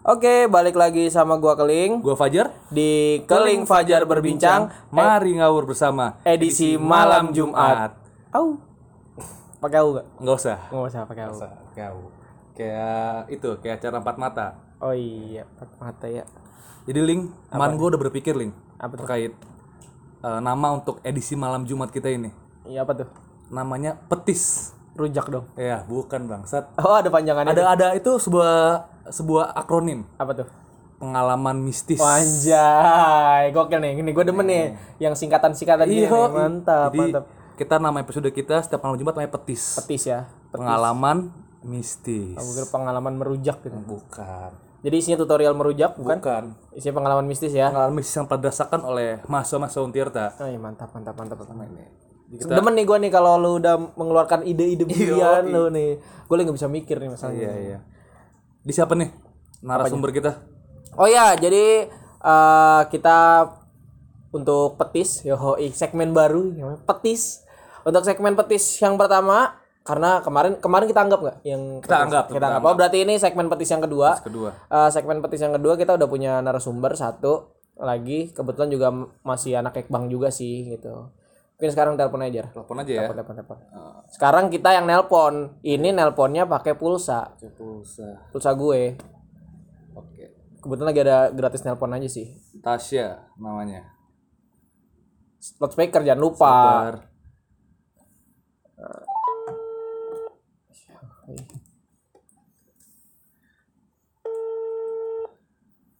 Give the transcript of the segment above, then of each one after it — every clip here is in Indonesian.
Oke, balik lagi sama gua Keling Gua Fajar. di Keling Fajar berbincang Mari ngawur bersama. edisi malam Jumat. Au. Pakai au gak? Nggak usah. Nggak usah pakai au. Kau. Kayak itu, kayak acara empat mata. Oh iya, empat mata ya. Jadi Ling, kemarin gua udah berpikir Ling Apa tuh? terkait eh, nama untuk edisi malam Jumat kita ini. Iya apa tuh? Namanya petis. Rujak dong. Ya, bukan bangsat. Oh, ada panjangannya. Ada ada itu sebuah sebuah akronim Apa tuh? pengalaman mistis. Wanjay, gokil nih. Ini gue demen nih yang singkatan-singkatan gini Iya, nih. Mantap, Jadi mantap. kita nama episode kita setiap malam Jumat namanya petis. Petis ya. Pengalaman mistis. Aku kira pengalaman merujak gitu. Bukan. Jadi isinya tutorial merujak bukan? Bukan. Isinya pengalaman mistis ya. Pengalaman mistis yang telah dirasakan oleh mahasiswa-mahasiswa Untirta. Oh, iya, mantap, mantap, mantap. mantap. Ini. Demen nih gue nih kalau lu udah mengeluarkan ide-ide brilian lu nih. Gue lagi gak bisa mikir nih masalahnya. Iya, iya. Di siapa nih narasumber kita? Oh ya, jadi eh, kita untuk petis, yoi segmen baru namanya petis. Untuk segmen petis yang pertama, karena kemarin kemarin kita anggap nggak yang Kita anggap, kita anggap. Oh berarti ini segmen petis yang kedua. Kedua. Eh, segmen petis yang kedua kita udah punya narasumber satu lagi. Kebetulan juga masih anak ekbang juga sih gitu. Mungkin sekarang telepon aja. Telepon aja ya. Telepon, telepon, telepon. Sekarang kita yang nelpon. Ini nelponnya pakai pulsa. Pulsa. Pulsa gue. Oke. Kebetulan lagi ada gratis nelpon aja sih. Tasya namanya. loudspeaker jangan lupa. Sabar.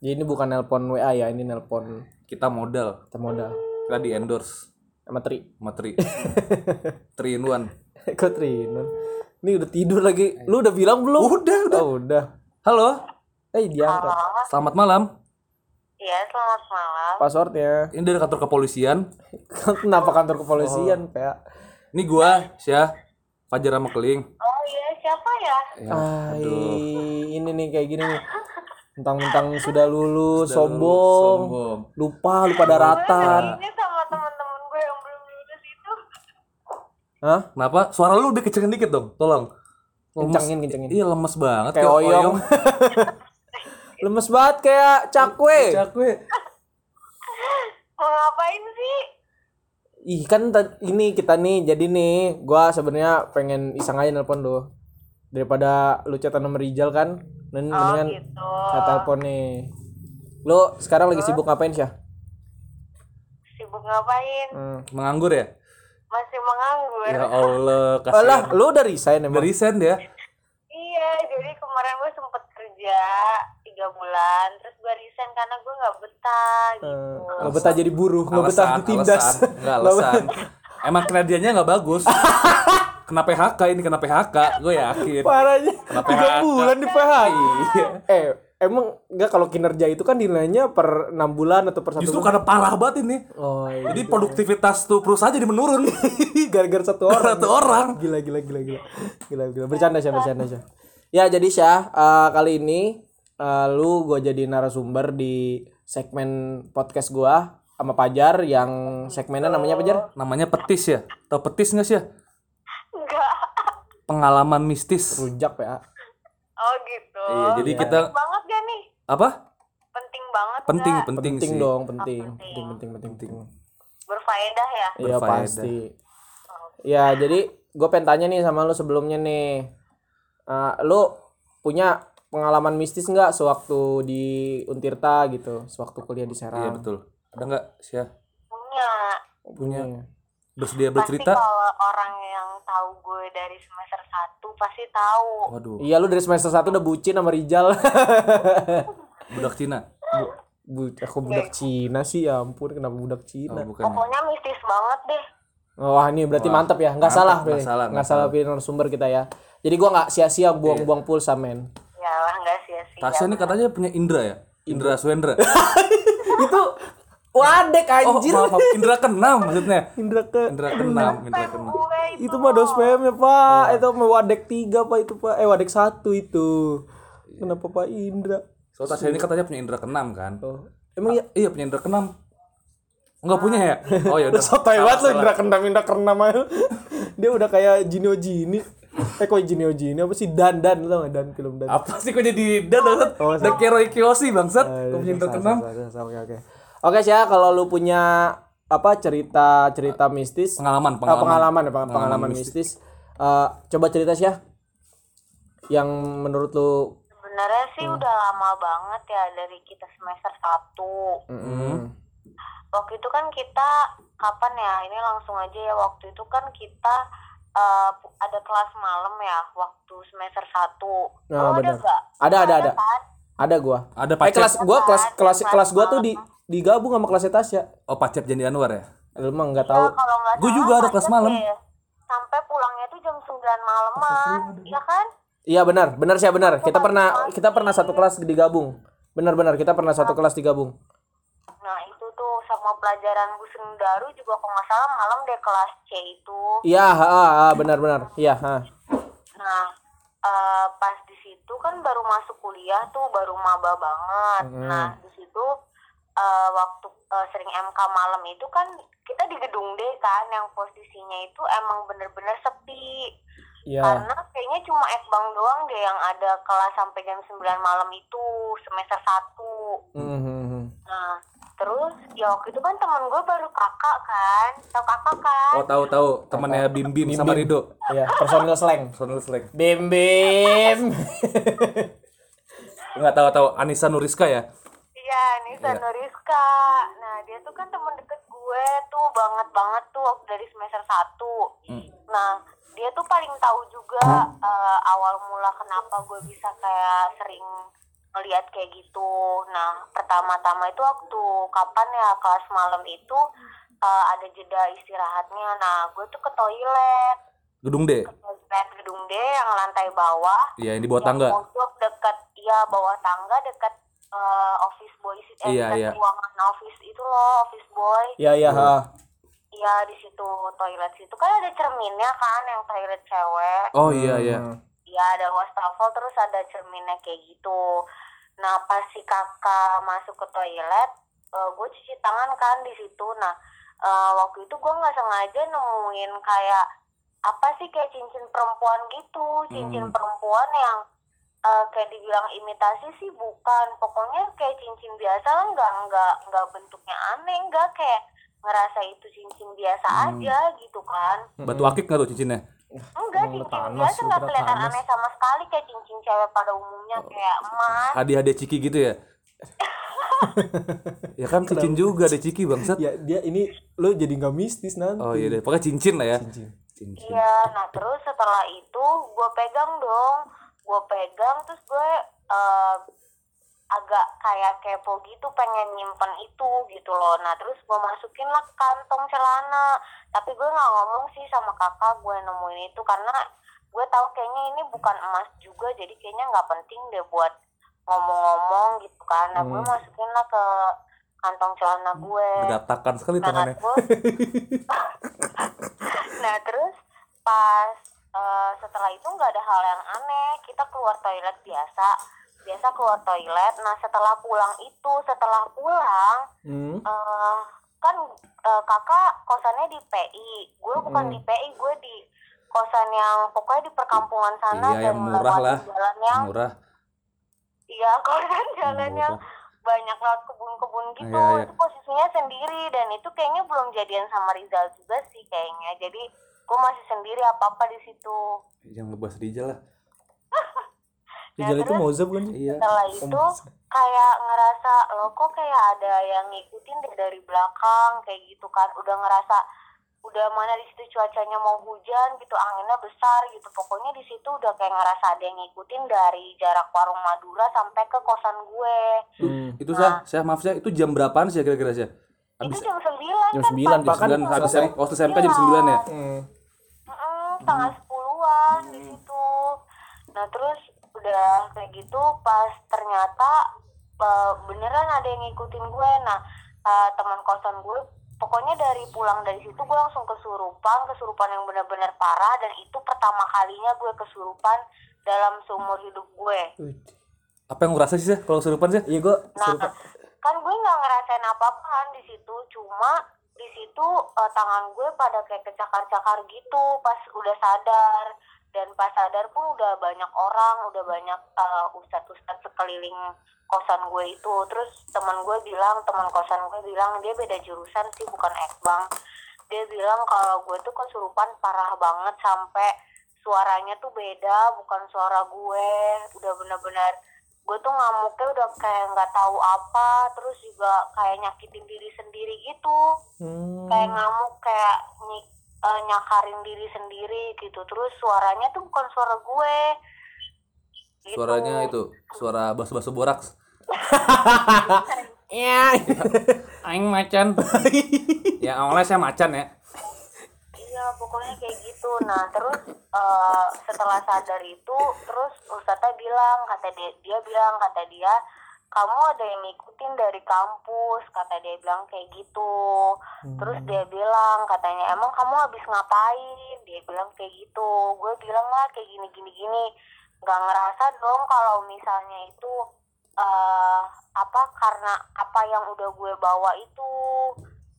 Jadi ini bukan nelpon WA ya, ini nelpon Kita modal. kita modal Kita di endorse sama Tri. sama Tri. Tri in one. Kok Tri? Nun? Ini udah tidur lagi. Lu udah bilang belum? Udah, udah. Oh, udah. Halo. Eh, diangkat. Selamat malam. Iya, selamat malam. Passwordnya. Ini dari kantor kepolisian. Kenapa kantor kepolisian, PA? Ini gua, Syah. Fajar sama Keling. Oh iya, siapa ya? Ya, Ay, ini nih kayak gini nih. Mentang-mentang sudah lulus, sombong. sombong. Lupa, lupa daratan. Ini Hah? Kenapa? Suara lu udah kecilin dikit dong, tolong. Lemes. Kencengin, kencengin. Iya lemes banget Kayak oyong. Lemes banget kayak cakwe. Cakwe. Mau ngapain sih? Ih kan ini kita nih jadi nih gua sebenarnya pengen iseng aja nelpon lu daripada lu chatan sama Rijal kan dan Oh mendingan gitu. saya telepon nih lu sekarang lagi sibuk ngapain sih Sibuk ngapain? hmm. Menganggur ya? Masih menganggur. Ya Allah, Alah, kasihan. lu udah resign emang Dari send ya? Iya, jadi kemarin gue sempet kerja tiga bulan, terus gue resign karena gue nggak betah gitu. Eh, nggak betah jadi buruh nggak betah Alasan, ditindas alasan. Enggak alasan. Emang kinerjanya nggak bagus. Kena PHK ini kena PHK, gue yakin. parahnya Kena tiga PHK. bulan di PHK Iya. eh emang nggak kalau kinerja itu kan nilainya per enam bulan atau per satu Justru bulan karena parah banget ini. oh iya. Jadi produktivitas tuh perusahaan jadi menurun. gara-gara satu orang Satu orang. gila gila gila gila gila gila bercanda sih bercanda sih ya jadi Syah eh, kali ini eh, lu gue jadi narasumber di segmen podcast gua sama Pajar yang segmennya namanya Pajar Namanya petis ya. Tahu petis nggak sih ya? Enggak. Pengalaman mistis. rujak ya Oh gitu. Iya, jadi kita Penting banget gak nih? apa? Penting banget Penting, nggak? penting, penting sih. dong penting penting penting penting penting Berfaedah ya? iya pasti ya jadi gue pengen tanya nih sama lu sebelumnya nih Eh, lu punya pengalaman mistis nggak sewaktu di Untirta gitu sewaktu kuliah di Serang Iya betul. Ada nggak sih ya? Punya. punya Bersedia Pasti bercerita? kalau orang yang tahu gue dari semester 1 pasti tahu. Waduh, Iya lu dari semester 1 udah bucin sama Rijal. budak Cina. Bu, aku budak Cina sih ya ampun kenapa budak Oh, Cina? bukan. ya. Pokoknya mistis banget deh. Wah ini berarti Wah, mantap ya, nggak salah, nggak salah, nggak salah. pilih narasumber kita ya. Jadi gua nggak sia-sia buang-buang pulsa men. Ya lah nggak sia-sia. Tasya ini katanya punya Indra ya? Indra Swendra. Itu wadek Oh, anjir. maaf, maaf. Indra keenam maksudnya. Indra ke Indra keenam, Indra keenam. itu. itu mah dos PM ya Pak. Itu mah wadek 3 Pak itu Pak. Eh wadek 1 itu. Kenapa Pak Indra? So Tasya ini katanya punya Indra keenam kan? Oh. Emang ya Iya punya Indra keenam. Enggak punya ya? Oh ya udah. sotoy banget lu Indra kendam Indra kendam aja. Dia udah kayak Jino Jini. eh kok Jinio Jinio apa sih Dan Dan tau gak Dan film Dan Apa sih kok jadi dan bangsat? Oh, Roy Kiyoshi bangsat. Eh, Kok punya salah, salah, salah, Oke oke. Oke Syah, kalau lu punya apa cerita cerita mistis Pengalaman, Ah, pengalaman. pengalaman ya peng- Pengalaman pengalaman mistis, Eh, coba cerita Syah yang menurut lu Sebenarnya sih Hmm. udah lama banget ya dari kita semester 1. mm, Waktu itu kan kita kapan ya? Ini langsung aja ya waktu itu kan kita eh, ada kelas malam ya waktu semester 1. Ah, Lo ada nggak? Ada, ada, ada. kan? Ada gua Ada eh pacet. kelas gua kelas kelas Kelas kelas gua tuh malam. di digabung sama kelasnya Tasya Oh, Pacet Jandi Anwar ya? lu mah nggak Ya, tahu nggak Gua juga ada kelas malam. deh. Sampai pulangnya tuh jam 9 malaman, ya kan? iya benar benar sih benar kita pernah kita pernah satu kelas digabung benar benar kita pernah satu kelas digabung Nah itu tuh sama pelajaran Bu Sendaru juga kalau nggak salah malam deh kelas C itu. iya ha, ha, ha, benar benar iya ha. Nah eh, pas di situ kan baru masuk kuliah tuh baru maba banget. Mhm. Nah di situ eh, waktu eh, sering MK malam itu kan kita di gedung D kan yang posisinya itu emang bener-bener sepi. iya Karena kayaknya cuma Ekbang doang deh yang ada kelas sampai jam 9 malam itu semester 1. Mhm. Nah, terus ya waktu itu kan temen gue baru kakak kan, tau kakak kan? Oh, tahu tahu temannya Bim Bim sama Bim. Rido. iya personil slang Sonal Slang. bim bim Enggak tahu tahu Anissa Nuriska ya? Iya, Nisa Iya. Nuriska. Nah, dia tuh kan temen deket gue tuh banget banget tuh waktu dari semester 1. Hmm. Nah, dia tuh paling tahu juga eh, awal mula kenapa gue bisa kayak sering ngeliat kayak gitu. Nah, pertama-tama itu waktu kapan ya kelas malam itu eh, ada jeda istirahatnya. Nah, gue tuh ke toilet. Gedung D. Ke toilet gedung D yang lantai bawah. Iya, yang di bawah yang tangga. Untuk dekat ya bawah tangga dekat eh, office boy eh, Iya, dekat iya. ruangan office itu loh office boy iya iya ha. iya di situ toilet situ kan ada cerminnya kan yang toilet cewek Oh iya iya. Hmm. Iya ada wastafel terus ada cerminnya kayak gitu. Nah pas si kakak masuk ke toilet, gue cuci tangan kan di situ. Nah eh, waktu itu gue nggak sengaja nemuin kayak apa sih kayak cincin perempuan gitu, cincin Hmm. perempuan yang eh, kayak dibilang imitasi sih bukan. Pokoknya kayak cincin biasa lah, nggak nggak nggak bentuknya aneh, nggak kayak ngerasa itu cincin biasa Hmm. aja gitu kan. Batu akik nggak tuh cincinnya? Enggak, Emang lu cincin Thanos, biasa lu nggak kelihatan Thanos. aneh sama sekali kayak cincin cewek pada umumnya kayak emas. Hadiah Ciki gitu ya? ya kan cincin juga ada Ciki bangsat. ya dia ini lu jadi nggak mistis nanti Oh iya deh, pokoknya cincin lah ya. Cincin. Cincin. Iya, nah terus setelah itu gue pegang dong, gue pegang terus gue eh, agak kayak kepo gitu pengen nyimpen itu gitu loh. Nah terus gue masukin lah ke kantong celana, tapi gue nggak ngomong sih sama kakak gue nemuin itu karena gue tahu kayaknya ini bukan emas juga, jadi kayaknya nggak penting deh buat ngomong-ngomong gitu kan. Nah gue Hmm. masukin lah ke kantong celana gue. Berantakan sekali Nah, tangannya. terus, nah terus pas eh, setelah itu nggak ada hal yang aneh kita keluar toilet biasa biasa keluar toilet nah setelah pulang itu setelah pulang Hmm. eh, kan eh, kakak kosannya di PI gue bukan Mm. di PI gue di kosan yang pokoknya di perkampungan sana Iya, yang murah lah. jalan yang Murah. iya kosan jalan yang banyak lewat kebun-kebun gitu Iya, iya. itu posisinya sendiri dan itu kayaknya belum jadian sama Rizal juga sih kayaknya jadi gue masih sendiri apa apa di situ Jangan ngebahas Rijal lah. Rijal itu terus- Mozab kan Iya. setelah itu kayak ngerasa lo kok kayak ada yang ngikutin deh dari belakang kayak gitu kan udah ngerasa udah mana di situ cuacanya mau hujan gitu anginnya besar gitu pokoknya di situ udah kayak ngerasa ada yang ngikutin dari jarak warung Madura sampai ke kosan gue Hmm. Itu sih, saya maaf saya itu jam berapaan sih kira-kira sih? itu Habis jam 9 Jam kan 9 Pak? Pak kan sembilan habis selesai. waktu SMK jam 9 ya? Hmm. Mm-mm, setengah sepuluhan di situ. Nah terus udah kayak gitu pas ternyata eh, beneran ada yang ngikutin gue. Nah eh, teman kosan gue pokoknya dari pulang dari situ gue langsung kesurupan, kesurupan yang benar-benar parah dan itu pertama kalinya gue kesurupan dalam seumur hidup gue. Apa yang ngerasa sih kalau kesurupan sih? Iya gua Nah, kan gue nggak ngerasain apa-apa kan di situ, cuma di situ eh, tangan gue pada kayak kecakar-cakar gitu pas udah sadar. Dan pas sadar pun udah banyak orang udah banyak uh, ustadz-ustadz sekeliling kosan gue itu. Terus teman gue bilang teman kosan gue bilang dia beda jurusan sih bukan ekbang dia bilang kalau gue tuh kesurupan parah banget sampai suaranya tuh beda bukan suara gue. Udah bener-bener gue tuh ngamuknya udah kayak nggak tahu apa terus juga kayak nyakitin diri sendiri gitu. Hmm. kayak ngamuk kayak nyik, eh, nyakarin diri sendiri gitu terus suaranya tuh bukan suara gue Gitu. Suaranya itu suara basu-basu boraks. Ya. Aing macan. ya awalnya saya macan ya. Iya pokoknya kayak gitu. Nah terus eh, setelah sadar itu terus Ustaznya bilang kata dia dia bilang kata dia kamu ada yang ngikutin dari kampus kata dia bilang kayak gitu. Terus dia bilang katanya emang kamu habis ngapain? Dia bilang kayak gitu. Gue bilang lah kayak gini gini gini. Gak ngerasa dong kalau misalnya itu eh apa karena apa yang udah gue bawa itu.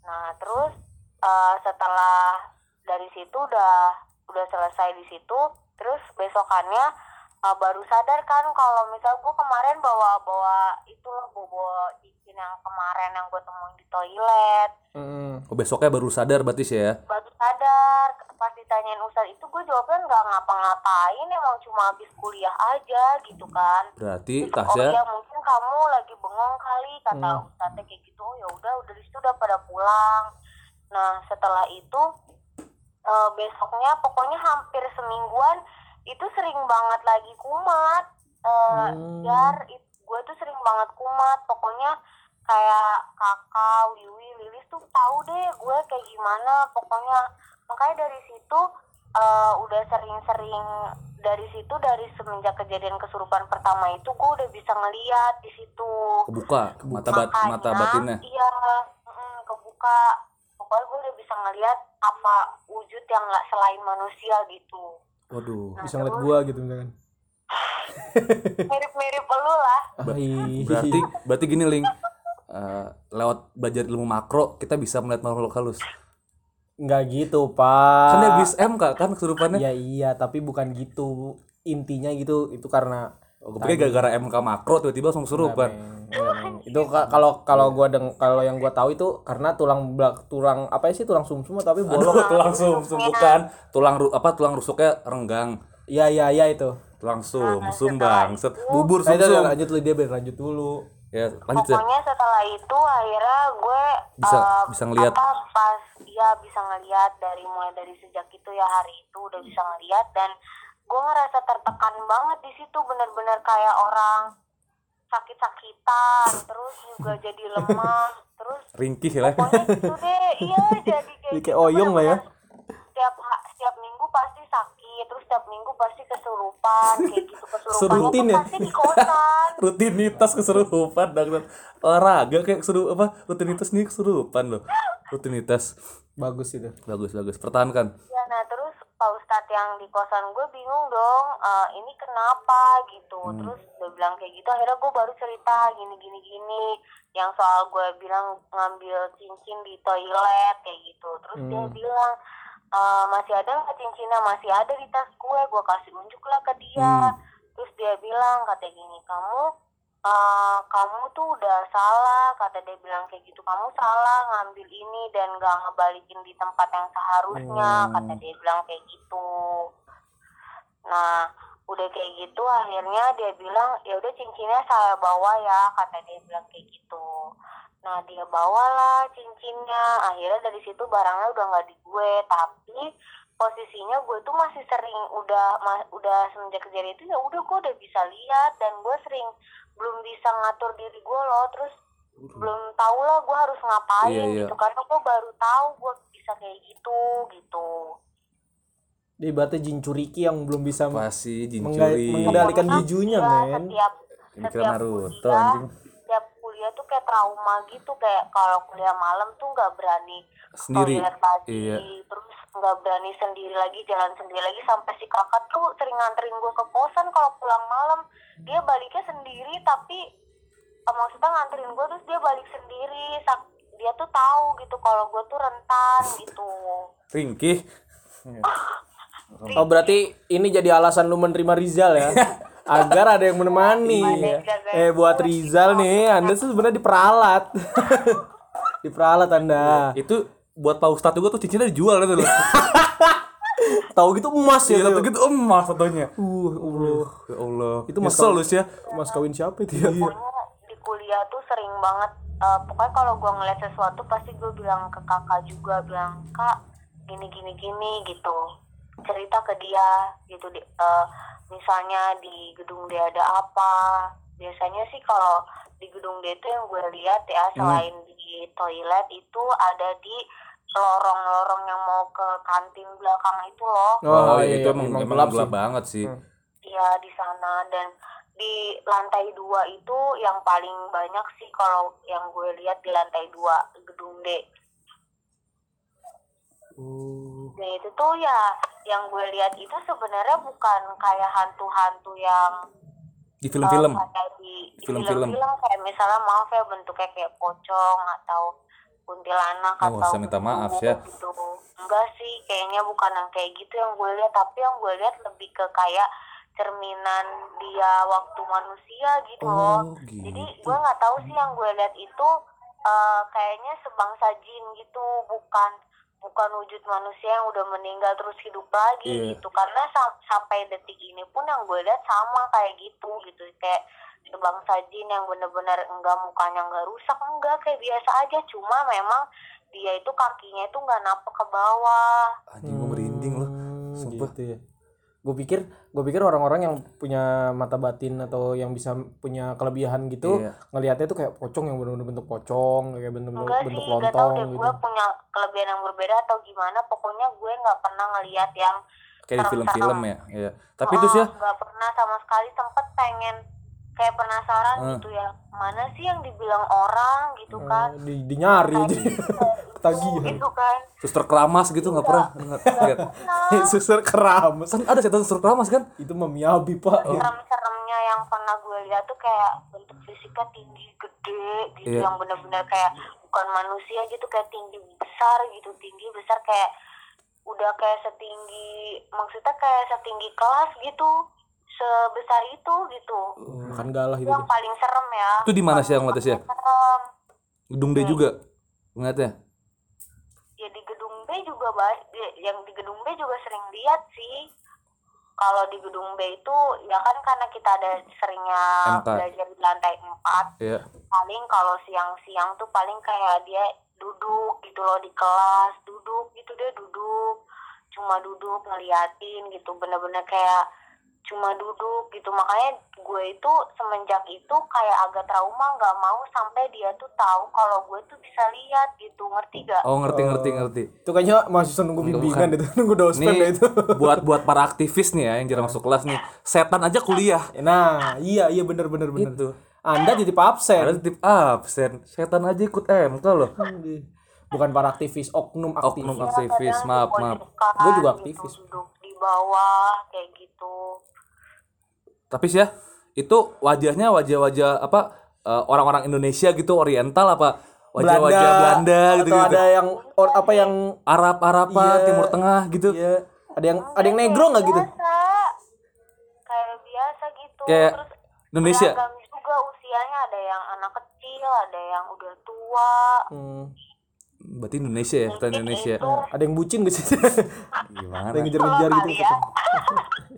Nah terus eh, setelah dari situ udah udah selesai di situ terus besokannya uh, baru sadar kan kalau misal gue kemarin bawa bawa itu loh bawa, bawa cincin yang kemarin yang gue temuin di toilet Hmm. Oh, besoknya baru sadar berarti sih ya. baru sadar pas ditanyain ustad itu gue jawabnya nggak ngapa-ngapain emang cuma habis kuliah aja gitu kan Berarti Terus, oh Tasya iya mungkin kamu lagi bengong kali kata Hmm. ustadznya kayak gitu oh ya udah udah di situ udah pada pulang nah setelah itu eh, besoknya pokoknya hampir semingguan itu sering banget lagi kumat. Eh Hmm. gue tuh sering banget kumat. Pokoknya kayak kakak wiwi lilis tuh tahu deh gue kayak gimana. Pokoknya makanya dari situ eh, udah sering-sering dari situ dari semenjak kejadian kesurupan pertama itu gue udah bisa ngeliat di situ. Kebuka mata bat Makanya, mata batinnya. iya mm, kebuka. Pokoknya gue udah bisa ngeliat apa wujud yang nggak selain manusia gitu Waduh. Nah, Bisa ngeliat gua gitu misalkan. mirip-mirip lu lah. Berarti berarti gini Ling. Eh, lewat belajar ilmu makro kita bisa melihat makhluk halus. nggak gitu, Pak. Kan dia bis M kak kan kesurupannya. Ya iya, tapi bukan gitu. Intinya gitu, itu karena Oh, gue pikir gara-gara MK makro tiba-tiba langsung. Enggak, Meng. itu ka- kalau kalau gua deng kalau yang gua tahu itu karena tulang belak tulang apa sih tulang sumsum tapi bolong. tulang sum bukan tulang ru- apa tulang rusuknya renggang. Iya iya iya itu. Tulang sum, sum bangset, bubur Nah, sum sum. lanjut dulu dia lanjut dulu. Ya, lanjut ya. pokoknya setelah itu akhirnya gue Bisa eh, bisa ngelihat apa pas ya bisa ngelihat dari mulai dari sejak itu ya hari itu udah bisa ngelihat dan gue ngerasa tertekan banget di situ bener-bener kayak orang sakit-sakitan terus juga jadi lemah terus ringkih lah. pokoknya gitu deh iya jadi kayak, Jadi kayak gitu, oyong lah ya. setiap setiap minggu pasti sakit terus setiap minggu pasti kesurupan kayak gitu kesurupannya Rutin tuh ya? pasti di kosan Rutinitas kesurupan dan olahraga kayak kesurupan apa rutinitas nih kesurupan loh. Rutinitas Bagus itu. bagus bagus pertahankan. Ya, nah terus Pak Ustadz yang di kosan gue bingung dong, eh, ini kenapa gitu. Terus dia bilang kayak gitu, akhirnya gue baru cerita gini gini gini. Yang soal gue bilang ngambil cincin di toilet kayak gitu. Terus dia Hmm. bilang "Eh, masih ada nggak cincinnya? Masih ada di tas gue. Gue kasih unjuk lah ke dia. Hmm. Terus dia bilang katanya gini, kamu eh, kamu tuh udah salah kata dia bilang kayak gitu. Kamu salah ngambil ini dan gak ngebalikin di tempat yang seharusnya Hmm. kata dia bilang kayak gitu. Nah udah kayak gitu akhirnya dia bilang ya udah cincinnya saya bawa ya kata dia bilang kayak gitu. Nah dia bawalah cincinnya. Akhirnya dari situ barangnya udah nggak di gue tapi posisinya gue tuh masih sering udah ma- udah semenjak kejadian itu ya udah gue udah bisa lihat dan gue sering belum bisa ngatur diri gue loh terus belum tahu lah gue harus ngapain Iya, iya. gitu karena gue baru tahu gue bisa kayak gitu gitu Dia ibaratnya jin curiki yang belum bisa Pasti jin mengga- curi. mengendalikan Pokoknya gijunya, iya, men. setiap Ini setiap Naruto, kuliah anjing. setiap kuliah tuh kayak trauma gitu kayak kalau kuliah malam tuh nggak berani Sendiri. toilet lagi Iya. terus nggak berani sendiri lagi jalan sendiri lagi sampai si kakak tuh sering nganterin gue ke kosan kalau pulang malam dia baliknya sendiri tapi eh, maksudnya nganterin gue terus dia balik sendiri Sak- dia tuh tahu gitu kalau gue tuh rentan gitu Ringkih. Oh berarti ini jadi alasan lu menerima Rizal ya? Agar ada yang menemani. Eh buat Rizal nih, Anda tuh sebenarnya diperalat. diperalat Anda. Itu buat Pak Ustadz juga tuh cincinnya dijual gitu loh. Tahu gitu emas ya. Iya, satu gitu emas satunya. Uh, Allah. Ya Allah. Itu mas Nyesel kawin- ya. Mas kawin siapa itu ya? pokoknya di kuliah tuh sering banget eh, pokoknya kalau gue ngeliat sesuatu pasti gue bilang ke kakak juga bilang kak gini gini gini gitu cerita ke dia gitu di, eh, misalnya di gedung dia ada apa biasanya sih kalau di gedung dia itu yang gue lihat ya selain di toilet itu ada di lorong-lorong yang mau ke kantin belakang itu loh Oh, iya, itu iya, emang, emang gelap gelap, sih. banget sih. Hmm. Iya di sana dan di lantai dua itu yang paling banyak sih kalau yang gue lihat di lantai dua gedung D. Oh. Dan itu tuh ya yang gue lihat itu sebenarnya bukan kayak hantu-hantu yang Di film-film. kayak di Film-film. kayak misalnya maaf ya bentuknya kayak pocong atau kuntilanak Oh, atau saya minta maaf genderuwo ya. gitu. Enggak sih, kayaknya bukan yang kayak gitu yang gue lihat, tapi yang gue lihat lebih ke kayak cerminan dia waktu manusia gitu loh. Oh, gitu. Jadi gue nggak tahu sih yang gue lihat itu eh, kayaknya sebangsa jin gitu, bukan bukan wujud manusia yang udah meninggal terus hidup lagi Iya. gitu. Karena sa- sampai detik ini pun yang gue lihat sama kayak gitu gitu, kayak sebangsa jin yang bener-bener enggak mukanya nggak rusak enggak kayak biasa aja cuma memang dia itu kakinya itu nggak napak ke bawah Anjing gue merinding loh. Hmm, Sumpah. Gitu ya. Gue pikir, gue pikir orang-orang yang punya mata batin atau yang bisa punya kelebihan gitu, Iya. ngelihatnya tuh kayak pocong yang bener-bener bentuk pocong, kayak enggak bentuk tahu lontong deh gitu. gue punya kelebihan yang berbeda atau gimana pokoknya gue nggak pernah ngelihat yang Kayak di film-film ya. Iya. Tapi itu sih ya. Oh, nggak pernah sama sekali sempet pengen kayak penasaran Hmm. gitu ya mana sih yang dibilang orang gitu kan Eh, di, di nyari aja. Ketagihan. gitu kan Suster keramas gitu nggak pernah Nggak- nggak. nah Suster keramas. Kan ada setan suster keramas kan? Itu memiabi, Pak. Oh. serem-seremnya yang pernah gue lihat tuh kayak bentuk fisiknya tinggi gede gitu Iya. yang benar-benar kayak bukan manusia gitu kayak tinggi besar gitu tinggi besar kayak udah kayak setinggi maksudnya kayak setinggi kelas gitu sebesar itu gitu Makan galah itu gitu. yang paling serem ya Itu di mana sih yang ngeliatnya sih ya? serem Gedung D juga. Ngeliatnya. ya di gedung B juga ya- yang di gedung B juga sering lihat sih kalau di gedung B itu ya kan karena kita ada seringnya MK. belajar di lantai 4 Iya. paling kalau siang-siang tuh paling kayak dia duduk gitu loh di kelas duduk gitu dia duduk cuma duduk ngeliatin gitu bener-bener kayak cuma duduk gitu makanya gue itu semenjak itu kayak agak trauma nggak mau sampai dia tuh tahu kalau gue tuh bisa lihat gitu ngerti gak? Oh ngerti ngerti ngerti. Itu kayaknya mahasiswa nunggu bimbingan itu, nunggu dospem Nih itu. buat buat para aktivis nih ya yang jarang masuk kelas nih. Setan aja kuliah. Nah, iya iya bener bener bener. Itu. Anda titip absen. Ada tip absen. Setan aja ikut MK loh. Bukan para aktivis, oknum aktivis. Oknum Iya, aktivis, kadang maaf, maaf. Gue juga gitu, aktivis. duduk di bawah kayak gitu Tapi sih ya itu wajahnya wajah-wajah apa eh, orang-orang Indonesia gitu Oriental apa wajah-wajah Belanda, gitu atau gitu. ada yang or, apa yang Arab Araban Iya. Timur Tengah gitu. ya ada yang ada yang negro nggak gitu? kayak biasa gitu Kayak terus Indonesia. juga usianya ada yang anak kecil ada yang udah tua Hmm, Berarti Indonesia ya, kita Indonesia. itu ada yang bucin gak sih? Gimana? ada yang ngejar-ngejar gitu. ya.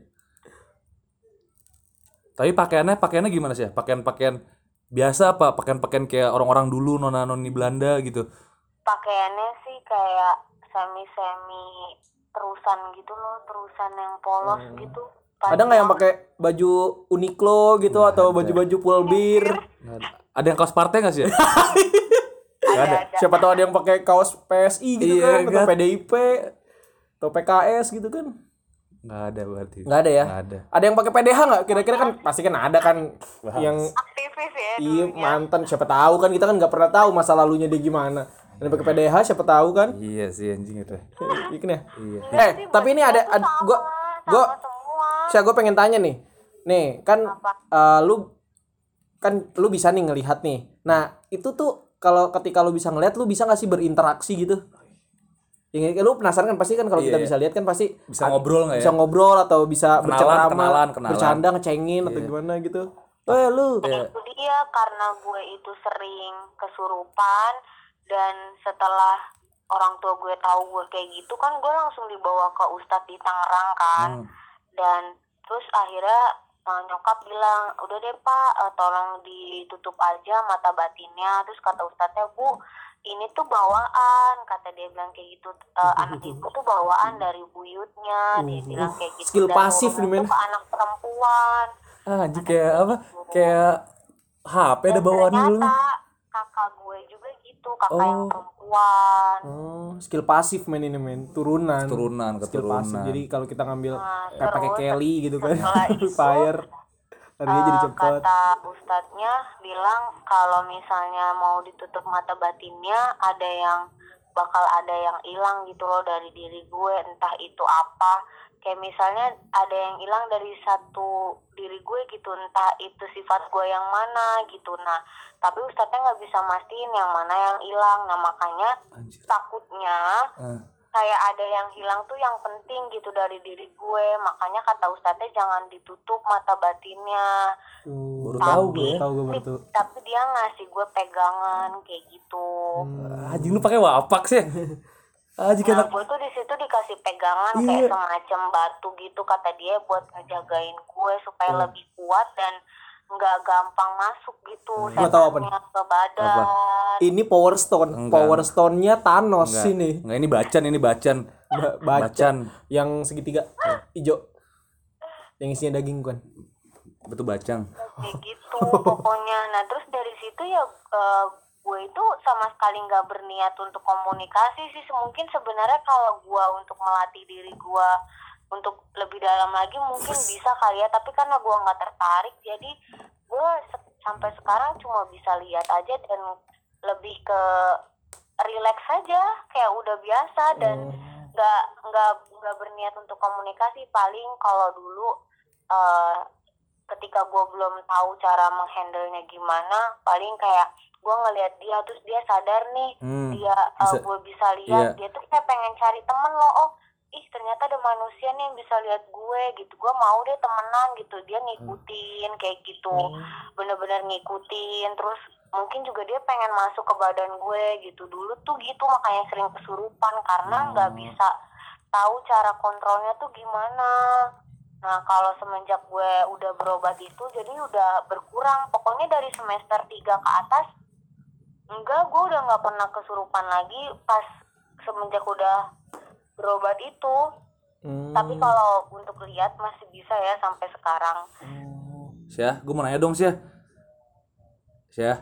Tapi pakaiannya pakaiannya gimana sih? ya? Pakaian-pakaian biasa apa? Pakaian-pakaian kayak orang-orang dulu nona-noni Belanda gitu. pakaiannya sih kayak semi semi terusan gitu loh terusan yang polos gitu Ada nggak yang pakai baju Uniqlo gitu atau baju-baju Pulbir? Nggak ada. Ada yang kaos partai nggak sih? ya? ada, ada. Siapa tahu ada yang pakai kaos PSI gitu Iya, kan atau? PDIP atau PKS gitu kan? Nggak ada berarti. Nggak ada ya? Nggak ada. Ada yang pakai PDH nggak? Kira-kira kan pasti kan ada kan yang aktivis ya iya mantan siapa tahu kan kita kan nggak pernah tahu masa lalunya dia gimana. Dan pakai PDH siapa tahu kan? Iya sih anjing itu. Iya kan ya? Iya. Eh, tapi ini ada, ada gua gua sama semua saya gue pengen tanya nih. Nih, kan eh, lu kan lu bisa nih ngelihat nih. Nah, itu tuh kalau ketika lu bisa ngelihat lu bisa nggak sih berinteraksi gitu? Ya, lu penasaran kan pasti kan kalau kita Iya. bisa lihat kan pasti Bisa ngobrol nggak ya? bisa ngobrol atau bisa Kenalan, bercengkrama, kenalan, kenalan. bercanda, ngecengin atau gimana gitu. Eh lu. Iya. itu dia karena gue itu sering kesurupan dan setelah orang tua gue tahu gue kayak gitu kan gue langsung dibawa ke ustadz di Tangerang kan Hmm. dan terus akhirnya eh, nyokap bilang udah deh pak eh, tolong ditutup aja mata batinnya terus kata ustadznya bu ini tuh bawaan kata dia bilang kayak gitu "Eh, anak ibu tuh bawaan dari buyutnya dia bilang kayak gitu Skill pasif nih, ke anak perempuan Ah, anjing kayak apa? Kayak HP ada bawaan dulu. kakak gue juga gitu kakak yang Oh. perempuan Oh, skill pasif men ini men, turunan. Keturunan, Skill pasif. Jadi kalau kita ngambil Nah, kayak pakai Kelly gitu kan, fire. Larinya jadi Eh, cepet. kata ustadznya bilang kalau misalnya mau ditutup mata batinnya ada yang bakal ada yang hilang gitu loh dari diri gue entah itu apa kayak misalnya ada yang hilang dari satu diri gue gitu entah itu sifat gue yang mana gitu nah tapi ustadznya nggak bisa mastiin yang mana yang hilang nah makanya Anjir. takutnya Ah. Kayak ada yang hilang tuh yang penting gitu dari diri gue makanya kata ustadznya jangan ditutup mata batinnya Tuh, Baru tahu gue ya. Tahu gue baru tuh. tapi dia ngasih gue pegangan kayak gitu Anjing lu pakai wapak sih. Anjing nah gue tuh di situ dikasih pegangan Iya. kayak semacam batu gitu kata dia buat ngejagain gue supaya Hmm. lebih kuat dan nggak gampang masuk gitu Gua tahu apa nih? ke badan Ini Power Stone. Enggak. Power Stone-nya Thanos Enggak. ini. Enggak ini bacan, ini bacan. Ba- baca Bacan. yang segitiga hijau. Yang isinya daging kan. Betul bacang. kayak gitu pokoknya nah terus dari situ ya eh, gue itu sama sekali nggak berniat untuk komunikasi sih mungkin sebenarnya kalau gue untuk melatih diri gue untuk lebih dalam lagi mungkin bisa kali ya tapi karena gue nggak tertarik jadi gue se- sampai sekarang cuma bisa lihat aja dan lebih ke relax aja kayak udah biasa dan nggak nggak nggak berniat untuk komunikasi. Paling kalau dulu eh, ketika gue belum tahu cara menghandlenya gimana paling kayak gue ngelihat dia terus dia sadar nih Hmm, dia bisa- gue bisa lihat iya. dia tuh kayak pengen cari temen loh oh ih ternyata ada manusia nih yang bisa lihat gue gitu. Gue mau deh temenan gitu. Dia ngikutin kayak gitu. Bener-bener ngikutin. Terus mungkin juga dia pengen masuk ke badan gue gitu. Dulu tuh gitu makanya sering kesurupan karena nggak bisa tahu cara kontrolnya tuh gimana. Nah kalau semenjak gue udah berobat itu jadi udah berkurang. Pokoknya dari semester 3 ke atas enggak gue udah nggak pernah kesurupan lagi pas semenjak udah berobat itu Hmm. tapi kalau untuk lihat masih bisa ya sampai sekarang Syah, gue mau nanya dong Syah. Syah,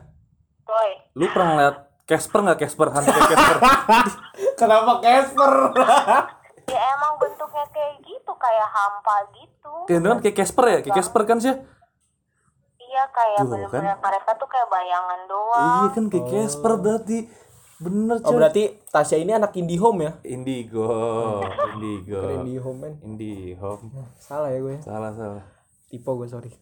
Boy lu pernah ngeliat Casper nggak Casper? Hantu Casper. Kenapa Casper? ya emang bentuknya kayak gitu kayak hampa gitu Kayak kan kayak Casper ya? Kayak Casper kan Syah? iya kayak bener-bener mereka tuh kayak bayangan doang Iya kan kayak Casper berarti. Bener Oh cuy. berarti Tasya ini anak Indihome ya? Indigo, Indigo, Indihome men. Indihome. Salah ya gue. Salah salah. Tipe gue sorry.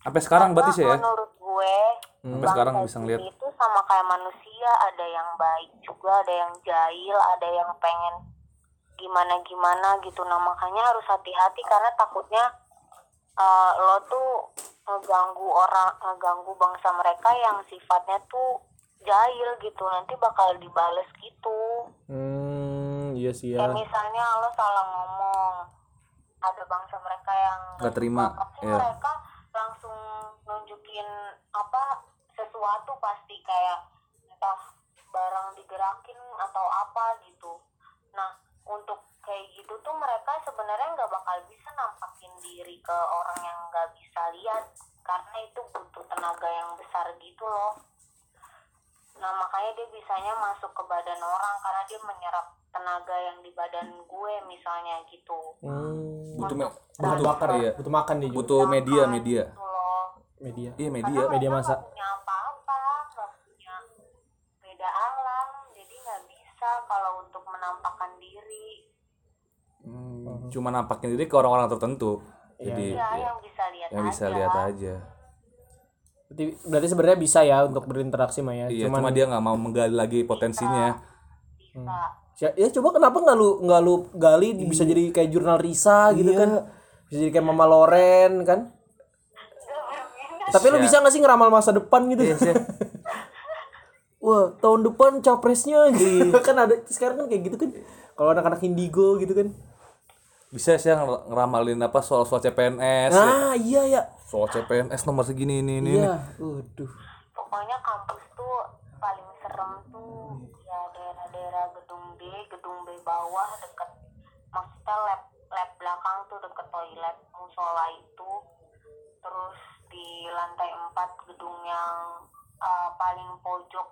Sampai sekarang berarti sih ya? menurut gue Sampai sekarang bisa ngeliat. itu sama kayak manusia ada yang baik juga ada yang jahil ada yang pengen gimana gimana gitu nah makanya harus hati-hati karena takutnya eh, lo tuh ngeganggu orang ngeganggu bangsa mereka yang sifatnya tuh jahil gitu nanti bakal dibales gitu Hmm, iya sih ya. kayak misalnya lo salah ngomong ada bangsa mereka yang Nggak terima, pasti iya. mereka langsung nunjukin apa sesuatu pasti kayak entah barang digerakin atau apa gitu nah untuk kayak gitu tuh mereka sebenarnya nggak bakal bisa nampakin diri ke orang yang nggak bisa lihat karena itu butuh tenaga yang besar gitu loh Nah makanya dia bisanya masuk ke badan orang karena dia menyerap tenaga yang di badan gue misalnya gitu. Hmm, Butuh me- Untuk butuh bakar iya. butuh makan dia juga. Butuh media media. gitu loh. Media. Iya Karena media. media mereka massa. nggak punya apa-apa, punya beda alam, jadi nggak bisa kalau untuk menampakkan diri. Hmm, cuma nampakin diri ke orang-orang tertentu. Jadi Ya, ya, yang bisa lihat yang bisa aja. lihat aja. Berarti, berarti sebenarnya bisa ya untuk berinteraksi mah ya. Iya, Cuman cuma dia nggak mau menggali lagi potensinya. Bisa. Ya, ya coba kenapa nggak lu nggak lu gali bisa jadi kayak jurnal Risa gitu kan? Bisa jadi kayak Mama Loren kan? Tapi lu bisa gak sih ngeramal masa depan gitu? Wah, tahun depan capresnya gitu. kan ada sekarang kan kayak gitu kan. Kalau anak-anak indigo gitu kan. Bisa sih nger- ngeramalin apa soal-soal CPNS. ya. Ah, iya ya. Soal CPNS nomor segini ini ini. Iya. Waduh. pokoknya kampus tuh paling serem tuh ya daerah-daerah gedung D gedung B bawah deket maksudnya lab lab belakang tuh deket toilet musola itu terus di lantai 4 gedung yang uh, paling pojok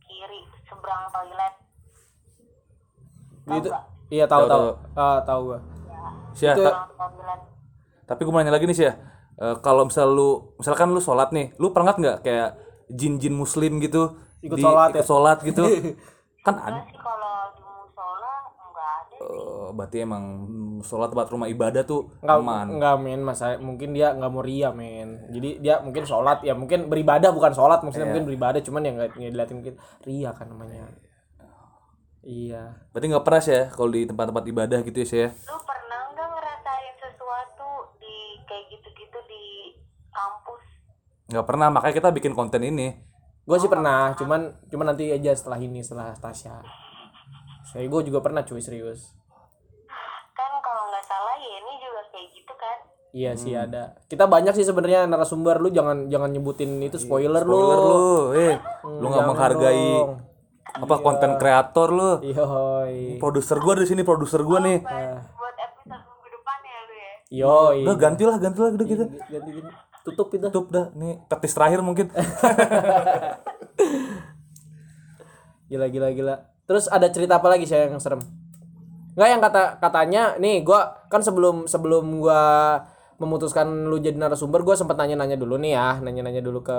kiri seberang toilet Tahu Itu iya tahu Tahu, tahu. Ah, tahu gua. Sia, Itu- ta- seberang toilet tapi gue mau nanya lagi nih sih ya. Eh, kalau misal lu misalkan lu sholat nih, lu pernah nggak kayak jin-jin muslim gitu Ikut di- sholat ikut ya? sholat gitu? kan ada. Eh, berarti emang sholat tempat rumah ibadah tuh Enggak, aman. enggak men, masa mungkin dia nggak mau ria men. Jadi dia mungkin sholat ya mungkin beribadah bukan sholat maksudnya mungkin beribadah cuman ya nggak nggak diliatin mungkin ria kan namanya. Iya. Berarti nggak pernah sih ya kalau di tempat-tempat ibadah gitu ya sih ya. lu pernah Nggak pernah, makanya kita bikin konten ini. Gue sih pernah, cuman cuman nanti aja setelah ini setelah Tasya. Saya gue juga pernah cuy serius. kan kalau nggak salah ya ini juga kayak gitu kan Iya sih ada. Kita banyak sih sebenarnya narasumber lu jangan jangan nyebutin itu spoiler, Spoiler lu. lu, eh, lu nggak menghargai dong. apa konten kreator lu. Yoi. Produser gua di sini, produser gua nih. buat episode minggu depan ya lu ya Yoi. Udah gantilah, gantilah gitu. Ganti, ganti. Tutup itu. Tutup dah, nih tetis terakhir mungkin. Gila gila gila. Terus ada cerita apa lagi saya yang serem? Enggak yang kata katanya nih gua kan sebelum sebelum gua memutuskan lu jadi narasumber gua sempat nanya-nanya dulu nih ya, nanya-nanya dulu ke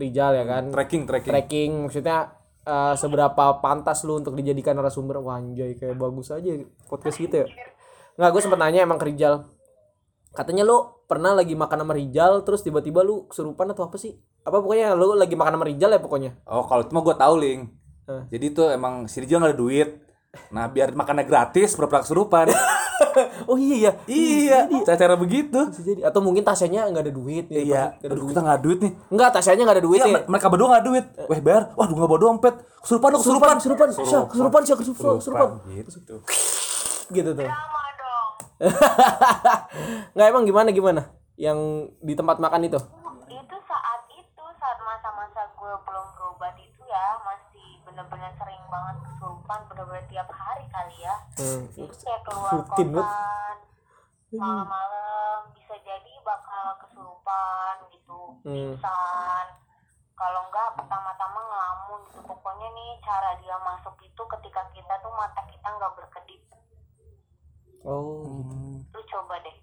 Rijal ya kan. tracking, tracking. Tracking maksudnya eh, seberapa pantas lu untuk dijadikan narasumber Wah, anjay kayak bagus aja podcast gitu ya. Enggak, gue sempat nanya emang ke Rijal. Katanya lu pernah lagi makan sama Rijal terus tiba-tiba lu kesurupan atau apa sih? Apa pokoknya lu lagi makan sama Rijal ya pokoknya. Oh, kalau itu mah gua tahu, Ling. Eh. Jadi tuh emang si Rijal nggak ada duit. Nah, biar makannya gratis, pura-pura kesurupan. Oh iya ya. iya, cara-cara begitu. Bisa jadi atau mungkin Tasyanya nggak ada duit nih. Iya, Nggak ada aduh duit. kita nggak ada duit nih. Enggak, Tasyanya nggak ada duit Iya, ya. mer- mereka berdua nggak ada duit. Weh, bayar. Waduh, nggak bawa dompet. Kesurupan dong, kesurupan. Kesurupan, kesurupan, kesurupan, Syah, kesurupan, kesurupan. Gitu. Gitu tuh. Nggak emang gimana gimana? Yang di tempat makan itu? itu saat itu saat masa-masa gue belum berobat itu ya masih bener-bener sering banget kesurupan bener-bener tiap hari kali ya Hmm. jadi kayak keluar Rutin banget. kosan malam-malam bisa jadi bakal kesurupan gitu Hmm. pingsan kalau enggak pertama-tama ngelamun gitu pokoknya nih cara dia masuk itu ketika kita tuh mata kita nggak berkedip Oh. lu coba deh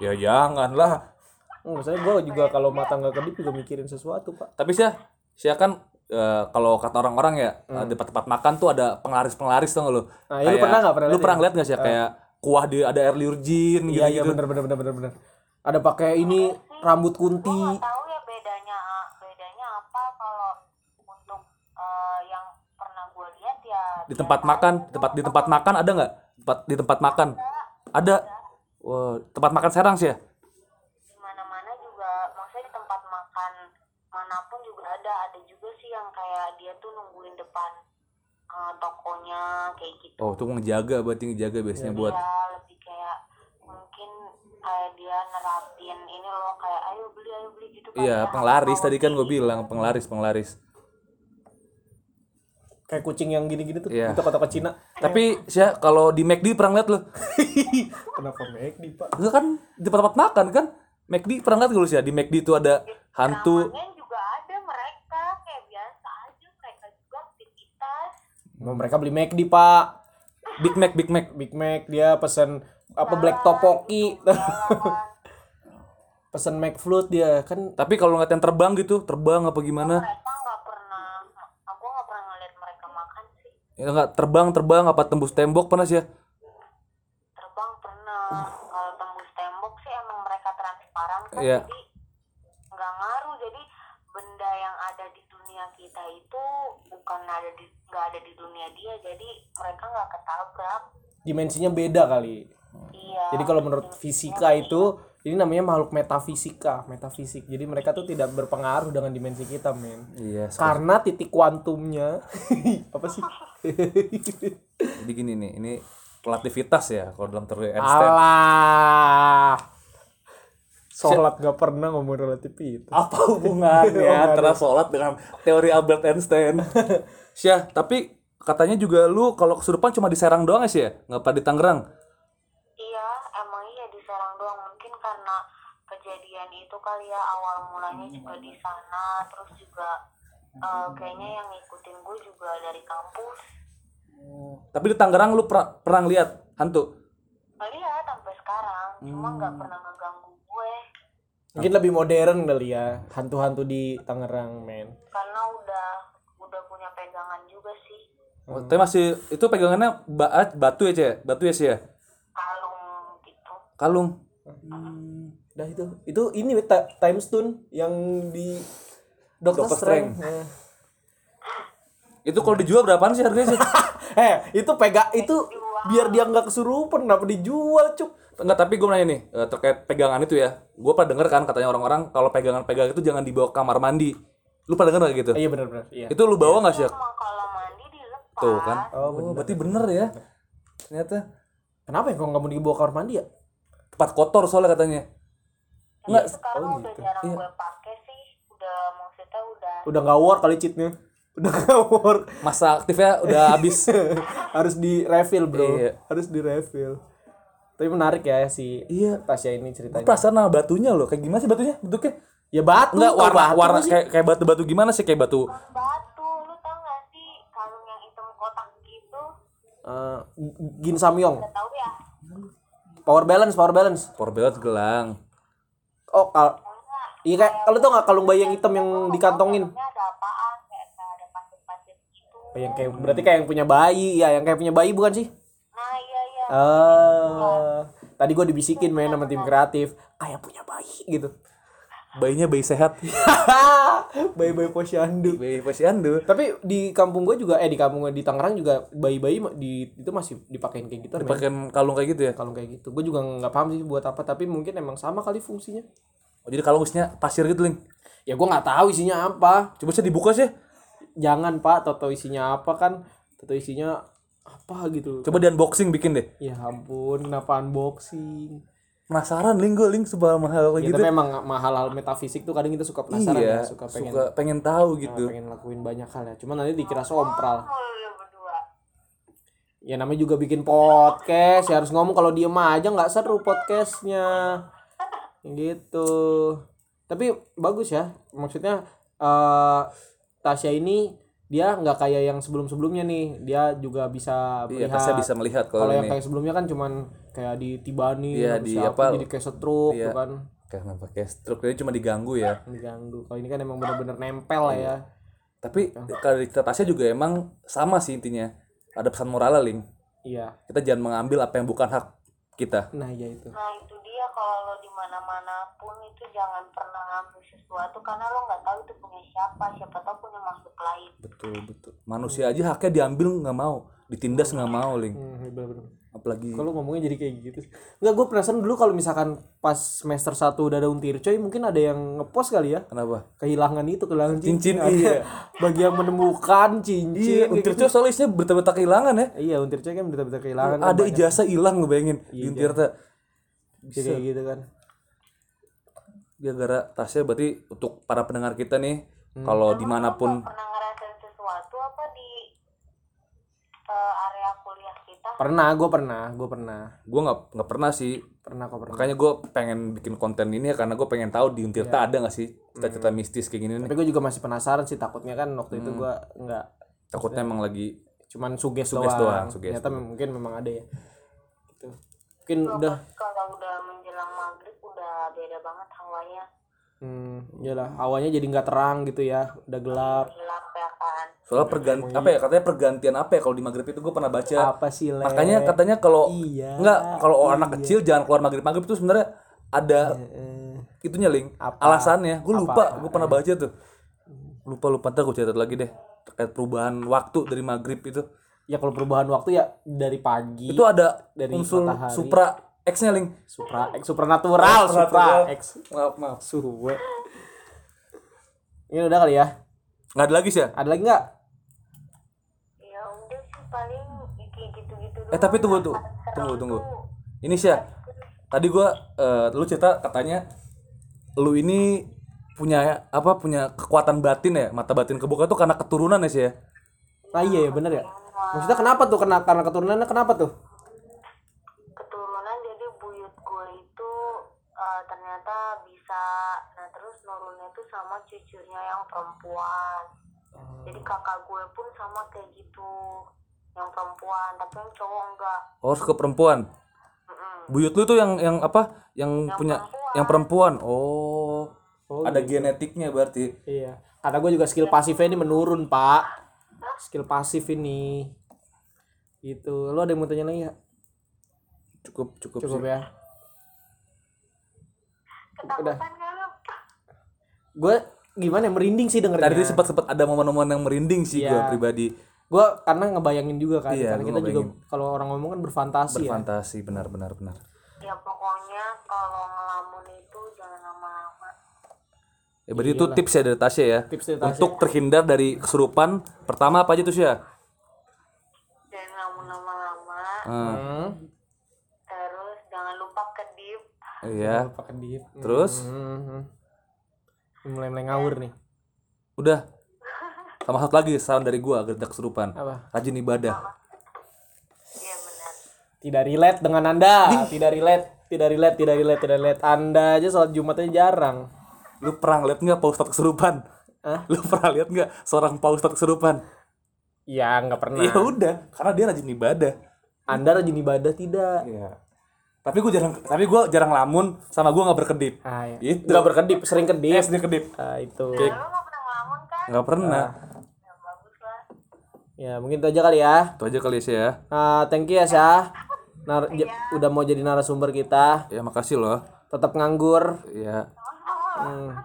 Ya janganlah. Oh, saya gue juga kalau mata nggak kedip juga mikirin sesuatu pak. Tapi sih, sih kan eh, kalau kata orang-orang ya eh, di tempat-tempat makan tuh ada penglaris-penglaris tuh lu. Nah, ya lu pernah nggak? Pernah Lu lihat pernah ngeliat nggak sih kayak kuah di ada air liur jin gitu Iya iya bener bener bener bener bener. Ada pakai ini rambut kunti. gue tahu ya bedanya bedanya apa kalau untuk eh, yang pernah gue lihat ya Di tempat makan, di tempat di tempat makan ada nggak? Tempat di tempat makan. Ada. Wah, tempat makan Serang sih ya? di mana-mana juga maksudnya di tempat makan mana pun juga ada ada juga sih yang kayak dia tuh nungguin depan eh, tokonya kayak gitu Oh, tuh ngejaga berarti ngejaga biasanya buat ya lebih kayak mungkin kayak dia nerapin ini loh kayak ayo beli ayo beli gitu kan Iya, ya. penglaris tadi kan gue bilang, penglaris, penglaris. Kayak kucing yang gini-gini tuh. Iya. Itu kota Cina. Tapi sih kalau di McD pernah ngeliat lo? Kenapa McD pak? Enggak kan di tempat makan kan? McD pernah ngeliat gak lu sih ya? Di McD itu ada hantu. Juga ada mereka kayak biasa aja mereka juga aktivitas Mau mereka beli McD pak. Big Mac, Big Mac. Big Mac dia pesen apa black topoki. pesen McFlood dia kan Tapi kalau ngeliat yang terbang gitu, terbang apa gimana? mereka nggak pernah aku nggak pernah ngeliat mereka makan sih Ya enggak terbang, terbang apa tembus tembok pernah sih ya? terbang pernah. Kalau tembus tembok sih emang mereka transparan kan Iya. jadi nggak ngaruh. Jadi benda yang ada di dunia kita itu bukan ada di nggak ada di dunia dia jadi mereka nggak ketabrak. Dimensinya beda kali. Iya. Jadi kalau menurut fisika itu ini namanya makhluk metafisika metafisik. Jadi mereka tuh tidak berpengaruh dengan dimensi kita men. Iya. karena titik kuantumnya apa sih Jadi gini nih, ini relativitas ya kalau dalam teori Einstein. alah sholat gak pernah ngomong relativitas Apa hubungannya antara sholat dengan teori Albert Einstein? Syah, tapi katanya juga lu kalau kesurupan cuma di Serang doang ya sih ya? Nggak pada di Tangerang? iya emang iya di Serang doang mungkin karena kejadian itu kali ya awal mulanya juga di sana terus juga eh, kayaknya yang ngikutin gue juga dari kampus Tapi di Tangerang lu per- pernah lihat hantu? lihat sampai sekarang cuma nggak Hmm. pernah ngeganggu gue mungkin lebih modern kali ya hantu-hantu di Tangerang men karena udah udah punya pegangan juga sih Oh, tapi masih itu pegangannya ba- batu ya, Cek? Batu ya sih ya? kalung gitu Kalung. Dah itu itu ini ta- time stone yang di Doctor, Doctor Strange. Itu kalau dijual berapaan sih harganya sih? eh, itu pega itu biar dia nggak kesurupan kenapa dijual, Cuk? Enggak, tapi gue nanya nih eh, terkait pegangan itu ya. Gue pernah denger kan katanya orang-orang kalau pegangan-pegangan itu jangan dibawa ke kamar mandi. Lu pernah denger gak gitu? Iya benar benar. Iya. Itu lu bawa nggak sih? emang kalau mandi dilepas Tuh kan. Oh, Oh, berarti bener ya. Ternyata Kenapa ya kalau nggak mau dibawa ke kamar mandi ya? tempat kotor soalnya katanya. Enggak, sekarang Oh, udah gitu. jarang Iya. gue pakai udah udah nggak work kali cheatnya. Udah nggak work. masa aktifnya udah habis. Harus di refill, Bro. Iya. Harus di refill. Tapi menarik ya si Iya. Tasya ini ceritanya. Perasaan sama batunya loh. Kayak gimana sih batunya? Bentuknya? Ya batu. Enggak, warna batu warna sih? kayak kayak batu-batu gimana sih kayak batu? batu lu tau gak sih kalung yang hitam kotak gitu Eh, Gin Samyong. tahu ya Power balance, power balance. Power balance gelang. Oh, kal Iya kayak kalau tau nggak kalung bayi yang hitam yang dikantongin. ada apaan ada pasir-pasir gitu Oh, yang kayak berarti kayak yang punya bayi, ya yang kayak punya bayi bukan sih? nah iya iya Eh, tadi gue dibisikin main sama tim kreatif, kayak punya bayi gitu. Bayinya bayi sehat. Bayi-bayi posyandu. bayi posyandu. Tapi di kampung gue juga, eh di kampung gue di Tangerang juga bayi-bayi di itu masih dipakein kayak gitu. men. Dipakai kalung kayak gitu ya. Kalau kayak gitu, gue juga nggak paham sih buat apa. Tapi mungkin emang sama kali fungsinya. Oh, jadi kalung isinya pasir gitu, Ling. Ya gue nggak tahu isinya apa. Coba saya dibuka sih. Jangan pak, toto isinya apa kan? Toto isinya apa gitu. Coba di unboxing bikin deh. Ya ampun, kenapa unboxing? Penasaran Ling gue Ling sebuah mahal Ya, gitu. tapi emang mahal hal metafisik tuh kadang kita suka penasaran iya, ya, suka pengen suka pengen tahu gitu. pengen lakuin banyak hal ya. Cuman nanti dikira sompral. Ya namanya juga bikin podcast, ya harus ngomong kalau diem aja nggak seru podcastnya. Gitu. Tapi bagus ya, maksudnya eh Tasya ini dia nggak kayak yang sebelum-sebelumnya nih, dia juga bisa Iya, melihat. saya bisa melihat kalau kalau yang kayak sebelumnya kan cuman kayak ditibani, Iya, di apa, apa- jadi kayak stroke iya. kan. Karena pakai stroke ini cuma diganggu ya. diganggu. Kalau ini kan emang bener-bener nempel lah ya. Tapi kalau di Tasya juga emang sama sih intinya. Ada pesan moral Ling. Iya. Kita jangan mengambil apa yang bukan hak kita. Nah, iya itu. nah itu dia kalau lo di mana mana pun itu jangan pernah ngambil sesuatu karena lo nggak tahu itu punya siapa siapa tahu punya makhluk lain Betul, betul. Manusia aja haknya diambil nggak mau, ditindas nggak mau, Ling. Hmm, iya bener-bener. Apalagi Kalau ngomongnya jadi kayak gitu. Enggak, gue penasaran dulu kalau misalkan pas semester 1 udah ada untir coy, mungkin ada yang ngepost kali ya. kenapa? Kehilangan itu, kehilangan Cincin, cincin. iya. Bagi yang menemukan cincin. Iya, Untir gitu. soalnya isinya berita-berita kehilangan ya. Iya, untir coy kan betul-betul kehilangan. kan Ada banyak. ijazah hilang gue bayangin di Untirta. Bisa kayak gitu kan. gara-gara tasnya berarti untuk para pendengar kita nih kalau di mana pun pernah ngerasain sesuatu apa di eh, area kuliah kita Pernah, gue pernah, gue pernah. gue nggak nggak pernah sih Pernah kok pernah. makanya gue pengen bikin konten ini ya karena gue pengen tahu di Untirta ada nggak sih cerita-cerita mistis kayak gini nih Tapi gue juga masih penasaran sih takutnya kan waktu itu gue nggak takutnya emang lagi cuman suges, Suges doang. doang, suges Ternyata mungkin memang ada ya. Gitu. Mungkin udah kalau udah menjelang maghrib udah beda banget hawanya hmm, iyalah awalnya jadi nggak terang gitu ya, udah gelap. gelap soalnya perganti apa ya katanya pergantian apa ya kalau di maghrib itu gue pernah baca. Apa sih, Le? makanya katanya kalau Iya, nggak kalau anak kecil jangan keluar maghrib maghrib itu sebenarnya ada Eh, itunya link Apa? alasannya. Gue lupa gue pernah baca tuh. Lupa lupa. Ntar gue cerita lagi deh. Terkait perubahan waktu dari maghrib itu. Ya kalau perubahan waktu ya dari pagi itu ada Dari unsur matahari. supra X nya link supra X supernatural, supra X. maaf maaf. Suwe. Ini udah kali ya? nggak ada lagi sih ya? Ada lagi nggak? ya udah sih paling kayak gitu-gitu eh tapi tunggu tuh tunggu tunggu. Ini sih ya. Tadi gua eh, lu cerita katanya lu ini punya apa punya kekuatan batin ya? Mata batin kebuka itu karena keturunan ya sih ya? Ah iya ya bener ya. Maksudnya kenapa tuh? Kena karena keturunannya kenapa tuh? keturunan jadi buyut gue itu eh, ternyata bisa nah terus nurunnya tuh sama cucunya yang perempuan. Jadi kakak gue pun sama kayak gitu yang perempuan tapi yang cowok enggak oh harus ke perempuan Mm-mm. buyut lu tuh yang yang apa yang, punya perempuan. yang perempuan oh, Oh, ada genetiknya berarti Iya. Kata gue juga skill pasifnya ini menurun, Pak. Skill pasif ini. Gitu. Lu ada yang mau tanya lagi ya? cukup cukup, Cukup sih. ya. ketakutan lu Gue gimana ya merinding sih dengernya. tadi sempat sempat ada momen-momen yang merinding sih Iya. gua pribadi Gue karena ngebayangin juga kan. Iya, karena kita juga ngebayangin. kalau orang ngomong kan berfantasi ya. berfantasi benar benar benar ya pokoknya kalau ngelamun itu jangan lama-lama ya berarti itu tips ya dari Tasya ya Tips dari Tasya. untuk terhindar dari kesurupan pertama apa aja tuh sih ya jangan ngelamun lama-lama Hmm, Hmm. terus jangan lupa kedip iya Pakai diet. terus Hmm. Mulai-mulai ngawur nih. udah sama satu lagi saran dari gua agar tidak kesurupan Apa? rajin ibadah iya benar Tidak relate dengan Anda. Tidak relate. Tidak relate, tidak relate, tidak relate. Anda aja sholat Jumatnya jarang. lu pernah lihat nggak pak ustadz kesurupan Hah? lu pernah lihat nggak seorang pak ustadz kesurupan Ya, nggak pernah. ya udah karena dia rajin ibadah Anda rajin ibadah tidak? Iya. Tapi gue jarang, tapi gue jarang lamun sama gue nggak berkedip. Ah, ya. Itu. Nggak berkedip, sering kedip. Eh, sedih kedip. Ah, itu. nggak pernah ngelamun kan Nggak pernah. ya lah Ya, mungkin itu aja kali ya. Itu aja kali sih ya. Nah, thank you ya, Syah. Nar- j- udah mau jadi narasumber kita. Ya makasih loh. Tetap nganggur. Ya. Hmm.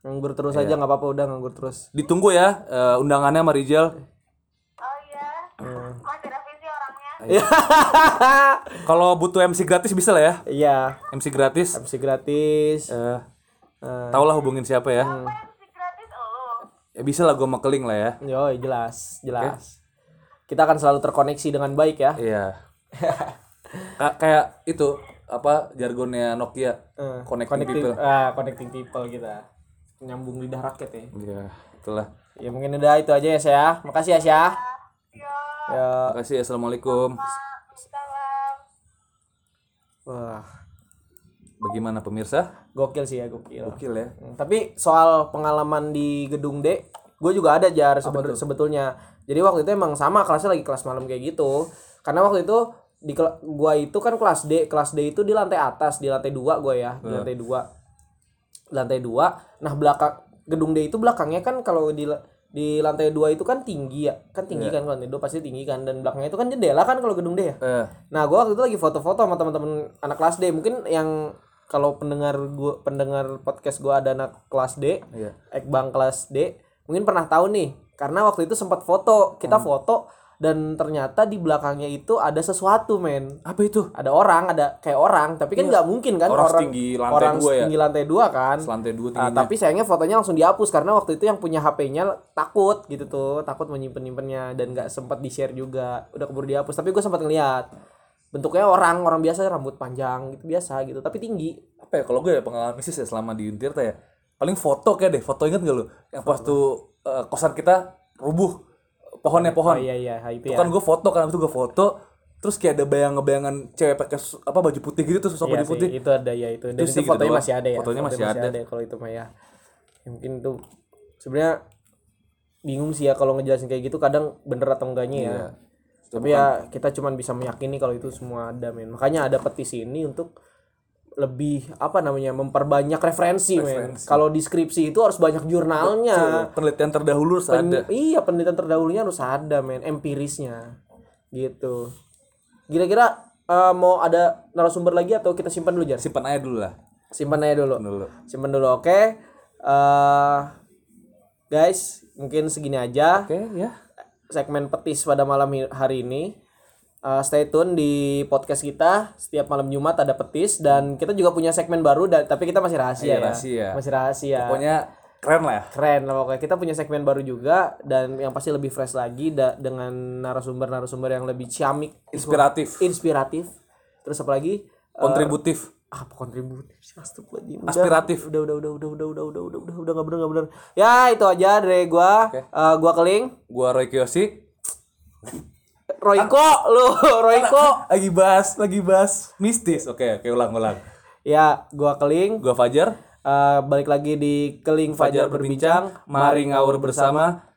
Nganggur terus aja nggak apa-apa udah nganggur terus. Ditunggu ya eh, undangannya sama Rizal. oh iya masih revisi orangnya Kalau butuh MC gratis bisa lah ya. Iya, MC gratis. MC gratis. Eh, Eh, tau lah hubungin siapa ya. apa Ya bisa lah gue keling lah ya. yo, jelas, jelas. Kita akan selalu terkoneksi dengan baik ya. Iya. Ka- kayak itu apa jargonnya Nokia Eh, connecting, connecting, people. ah, connecting people kita. Nyambung lidah rakyat ya. Iya, itulah. Ya mungkin udah itu aja ya, Syah. Makasih ya, Syah. ya Ya. Makasih. Assalamualaikum. salam Wah, Bagaimana pemirsa? gokil sih ya, gokil. Gokil ya. Hmm, Tapi soal pengalaman di gedung D, gue juga ada jar sebe- sebetulnya. Jadi waktu itu emang sama kelasnya lagi kelas malam kayak gitu. Karena waktu itu di gua itu kan kelas D, kelas D itu di lantai atas, di lantai dua gue ya, di lantai dua, lantai dua. Nah belakang gedung D itu belakangnya kan kalau di di lantai dua itu kan tinggi ya, kan tinggi kan kalau lantai dua pasti tinggi kan, dan belakangnya itu kan jendela kan kalau gedung D ya. Eh, Nah, gua waktu itu lagi foto-foto sama teman-teman anak kelas D. Mungkin yang kalau pendengar gua pendengar podcast gua ada anak kelas D, Iya. Ekbang kelas D, mungkin pernah tahu nih. Karena waktu itu sempat foto, kita foto dan ternyata di belakangnya itu ada sesuatu, men. apa itu? Ada orang, ada kayak orang, tapi kan nggak mungkin kan Orang setinggi lantai orang dua ya? setinggi lantai dua kan. Lantai dua Ah, tingginya. tapi sayangnya fotonya langsung dihapus karena waktu itu yang punya HP-nya takut gitu tuh, takut menyimpan nyimpennya dan nggak sempat di share juga. Udah keburu dihapus, tapi gue sempat ngeliat bentuknya orang orang biasa rambut panjang gitu biasa gitu, tapi tinggi. apa ya kalau gue ya pengalaman bisnis ya selama di Untirta ya paling foto kayak deh foto inget gak lu yang pas tuh eh, kosan kita rubuh pohonnya Oh pohon iya iya, itu ya. kan gue foto kan itu gue foto terus kayak ada bayang-bayangan cewek pakai apa baju putih gitu tuh sosok Iya baju sih, putih itu ada ya itu. Dan Itu itu, gitu fotonya doang. masih ada ya. Fotonya masih ada. kalau itu mah ya. Ya, mungkin tuh sebenarnya bingung sih ya kalau ngejelasin kayak gitu kadang bener atau enggaknya ya. Tapi ya kita cuman bisa meyakini kalau itu semua ada men. Makanya ada petisi ini untuk lebih apa namanya memperbanyak referensi, men. Kalau deskripsi itu harus banyak jurnalnya. Tuh, penelitian terdahulu harus Pen- ada Iya, penelitian terdahulunya harus ada, men, empirisnya. Gitu. Kira-kira eh, mau ada narasumber lagi atau kita simpan dulu, Jar? simpan aja dulu lah Simpan aja dulu. dulu Simpan dulu, oke. Eh guys mungkin segini aja Oke, ya. Segmen petis pada malam hari ini. Uh, stay tune di podcast kita setiap malam Jumat ada petis dan kita juga punya segmen baru dan tapi kita masih rahasia Iya, ya. rahasia. Masih rahasia. Pokoknya keren lah ya. Keren lah pokoknya kita punya segmen baru juga dan yang pasti lebih fresh lagi da- dengan narasumber-narasumber yang lebih ciamik, Inspiratif, inspiratif. Terus apa lagi? Eh, kontributif, apa kontributif sih astagfirullahaladzim. Aspiratif. udah udah udah udah udah udah udah udah udah udah nggak bener nggak bener ya itu aja dari gua Eh, gua keling Gua Roy Kiyoshi. Royko lu Royko Lagi bahas, lagi bahas mistis. Oke, oke ulang ulang. ya gua keling Gua Fajar. Eh, balik lagi di keling Fajar, berbincang Mari ngawur bersama.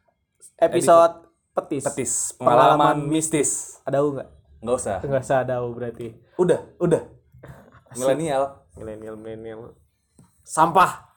episode petis Petis, pengalaman mistis. ada u nggak Nggak usah. nggak usah ada u berarti Udah, udah. Milenial. milenial milenial sampah